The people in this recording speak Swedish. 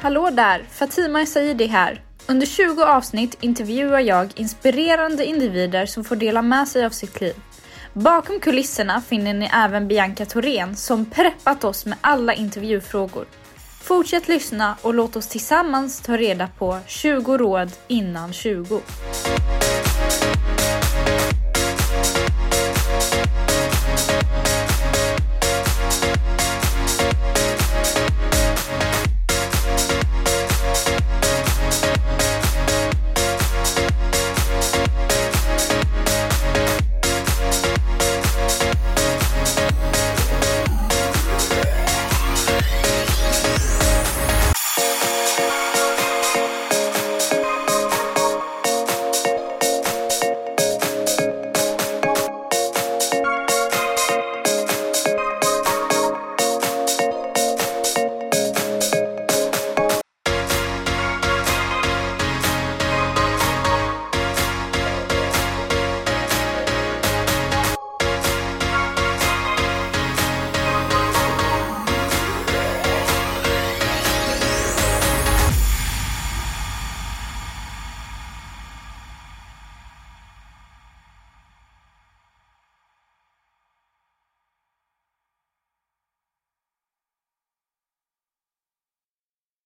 Hallå där! Fatima Saidi här. Under 20 avsnitt intervjuar jag inspirerande individer som får dela med sig av sitt liv. Bakom kulisserna finner ni även Bianca Thorén som preppat oss med alla intervjufrågor. Fortsätt lyssna och låt oss tillsammans ta reda på 20 råd innan 20.